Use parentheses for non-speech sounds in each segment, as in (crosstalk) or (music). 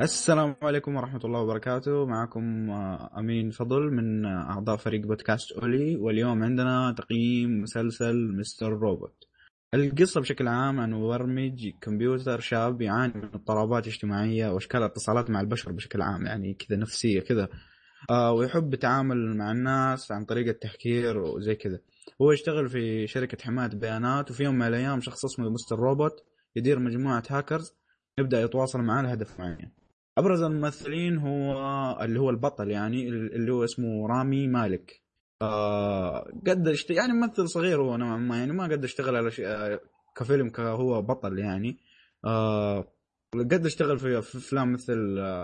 السلام عليكم ورحمة الله وبركاته. معكم آه، أمين فضل من آه، أعضاء فريق بودكاست أولي. واليوم عندنا تقييم مسلسل مستر روبوت. القصة بشكل عام عن مبرمج كمبيوتر شاب يعاني من اضطرابات اجتماعية وأشكال الاتصالات مع البشر بشكل عام يعني كذا نفسية كذا. آه ويحب يتعامل مع الناس عن طريق التحكير وزي كذا. هو يشتغل في شركة حماية بيانات وفي يوم من الأيام شخص اسمه مستر روبوت يدير مجموعة هاكرز يبدأ يتواصل معاه لهدف معين. أبرز الممثلين هو اللي هو البطل يعني اللي هو اسمه رامي مالك. آه قد اشت... يعني ممثل صغير هو نوعا ما يعني ما قد اشتغل على شيء آه، كفيلم كهو بطل يعني. آه قد اشتغل في أفلام مثل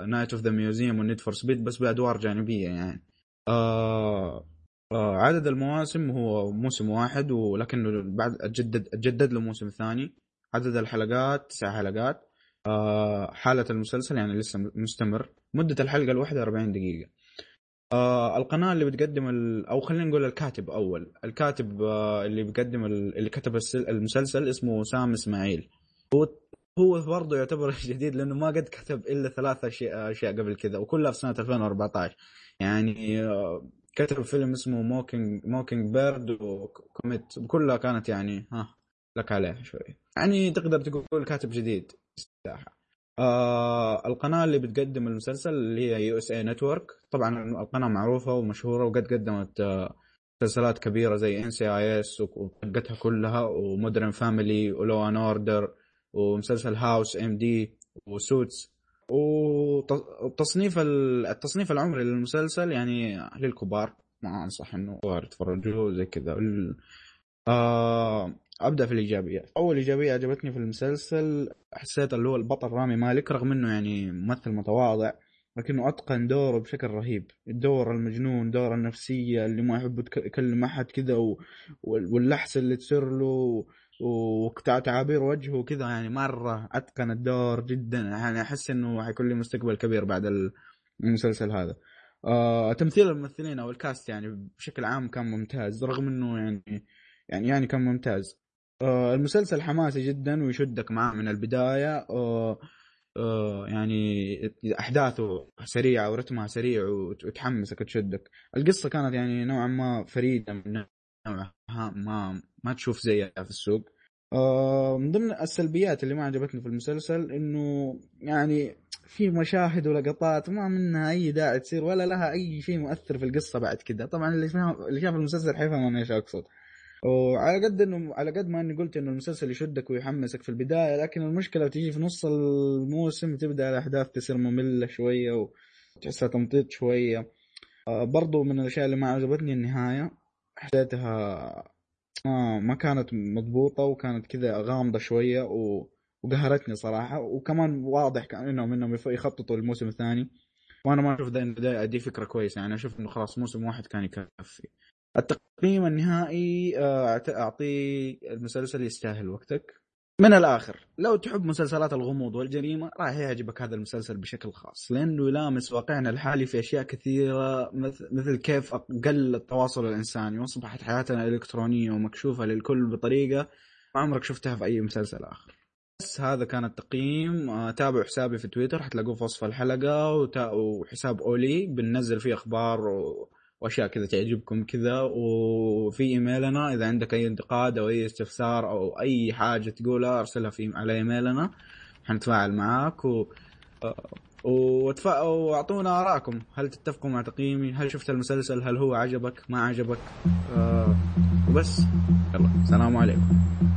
Night of the Museum و Need for Speed بس بأدوار جانبية يعني. آه آه عدد المواسم هو موسم واحد ولكن بعد اتجدد أتجدد له موسم ثاني. عدد الحلقات تسع حلقات. حالة المسلسل يعني لسه مستمر. مدة الحلقة الواحدة 40 دقيقة. آه القناة اللي بتقدم ال... أو خلينا نقول الكاتب أول. الكاتب آه اللي بيقدم ال... اللي كتب المسلسل اسمه سام إسماعيل. هو هو برضه يعتبر (laughs) جديد لأنه ما قد كتب إلا ثلاث أشياء أشياء قبل كذا وكلها في سنة 2014 يعني آه كتب فيلم اسمه Mocking Mockingbird و Comet. كلها كانت يعني ها لك عليها شوي. يعني تقدر تقول كاتب جديد. الساحة. آه القناة اللي بتقدم المسلسل اللي هي USA Network. طبعا القناة معروفة ومشهورة وقد قدمت آه مسلسلات كبيرة زي NCIS وحقتها كلها و Modern Family و Law and Order ومسلسل House MD و Suits. وتصنيف التصنيف العمري للمسلسل يعني للكبار ما أنصح إنه تتفرجوا زي كذا. آه أبدأ في الإيجابيات. أول إيجابية عجبتني في المسلسل حسيت اللي هو البطل رامي مالك رغم إنه يعني ممثل متواضع لكنه أتقن دوره بشكل رهيب. الدور المجنون دور النفسية اللي ما يحب يكلم أحد كذا و... اللي تصير له وتعابير وجهه كذا يعني مرة أتقن الدور جدا. يعني أحس إنه حيكون له مستقبل كبير بعد المسلسل هذا. آه تمثيل الممثلين أو الكاست يعني بشكل عام كان ممتاز رغم إنه يعني يعني يعني كان ممتاز. المسلسل حماسي جدا ويشدك معاه من البداية. آه آه يعني أحداثه سريعة ورتمها سريع وتحمسك وتشدك. القصة كانت يعني نوعا ما فريدة من نوعها ما ما تشوف زيها في السوق. آه من ضمن السلبيات اللي ما عجبتني في المسلسل إنه يعني في مشاهد ولقطات ما منها أي داعي تصير ولا لها أي شيء مؤثر في القصة بعد كذا طبعا اللي اللي شاف المسلسل حيفهم أنا إيش أقصد. وعلى قد انه على قد ما إني قلت إنه المسلسل يشدك ويحمسك في البداية لكن المشكلة تيجي في نص الموسم تبدأ الأحداث تصير مملة شوية وتحسها تمطيط شوية. آه، برضو من الأشياء اللي ما عجبتني النهاية حسيتها آه ما كانت مضبوطة وكانت كذا غامضة شوية و... وقهرتني صراحة. وكمان واضح كانهم انهم يخططوا الموسم الثاني. وأنا ما أشوف ده دي فكرة كويسة يعني أشوف إنه خلاص موسم واحد كان يكفي. التقييم النهائي آه، اعطيه المسلسل يستاهل وقتك. من الآخر لو تحب مسلسلات الغموض والجريمة راح يعجبك هذا المسلسل بشكل خاص. لأنه يلامس واقعنا الحالي في أشياء كثيرة مثل كيف قل التواصل الإنساني وأصبحت حياتنا إلكترونية ومكشوفة للكل بطريقة ما عمرك شفتها في أي مسلسل آخر. بس هذا كان التقييم. آه، تابعوا حسابي في تويتر حتلاقوه في وصف الحلقة وحساب أولي بننزل فيه أخبار و... وأشياء كذا تعجبكم كذا وفي إيميلنا إذا عندك أي انتقاد أو أي استفسار أو أي حاجة تقولها أرسلها في على إيميلنا حنتفاعل معاك و وتفا... وأعطونا آراءكم. هل تتفقوا مع تقييمي؟ هل شفت المسلسل؟ هل هو عجبك؟ ما عجبك؟ آه وبس. يلا السلام عليكم.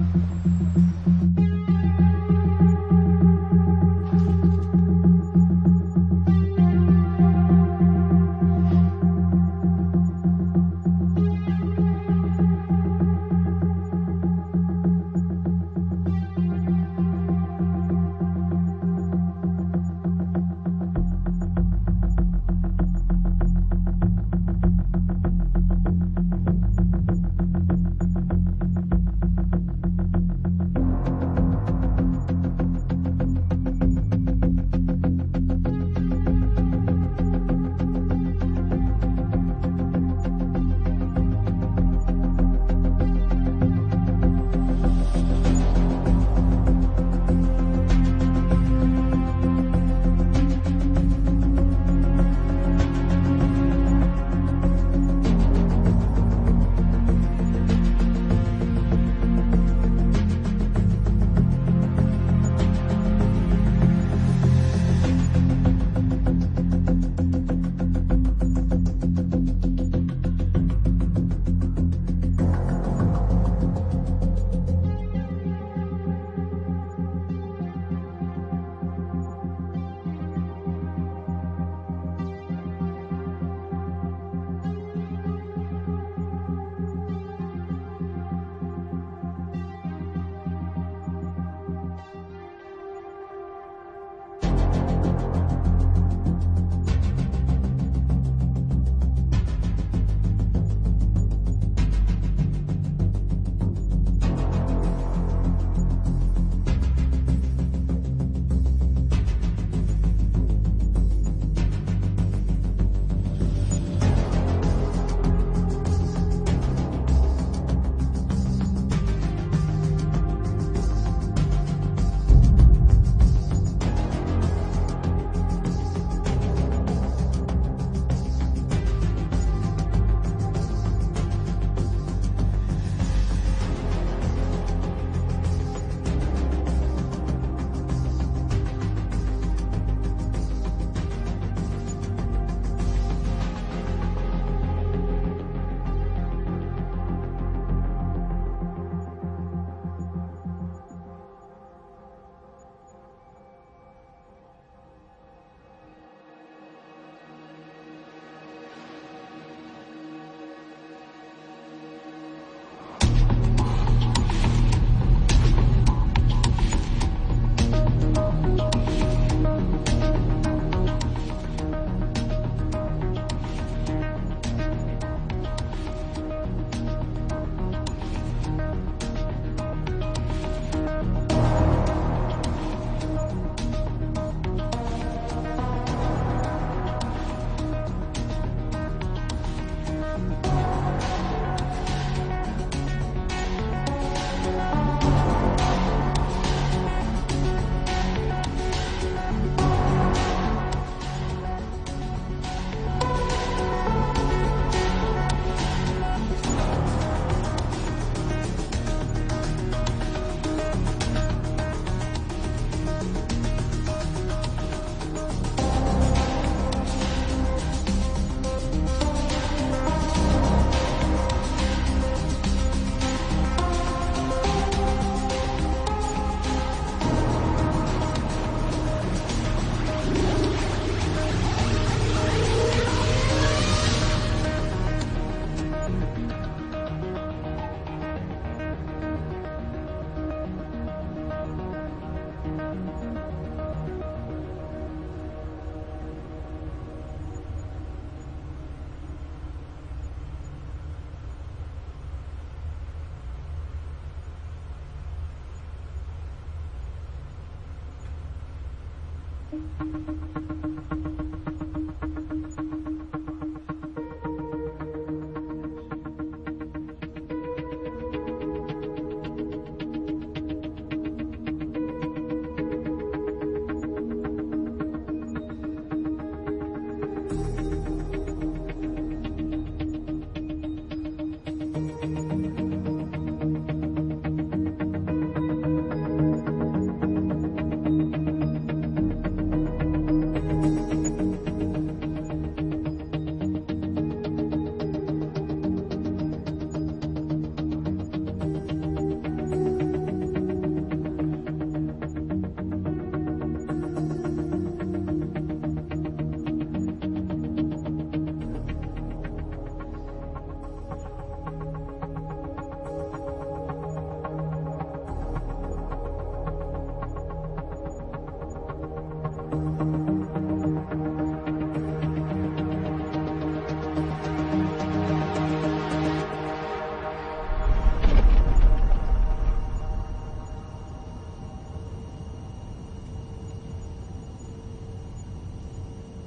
Thank you.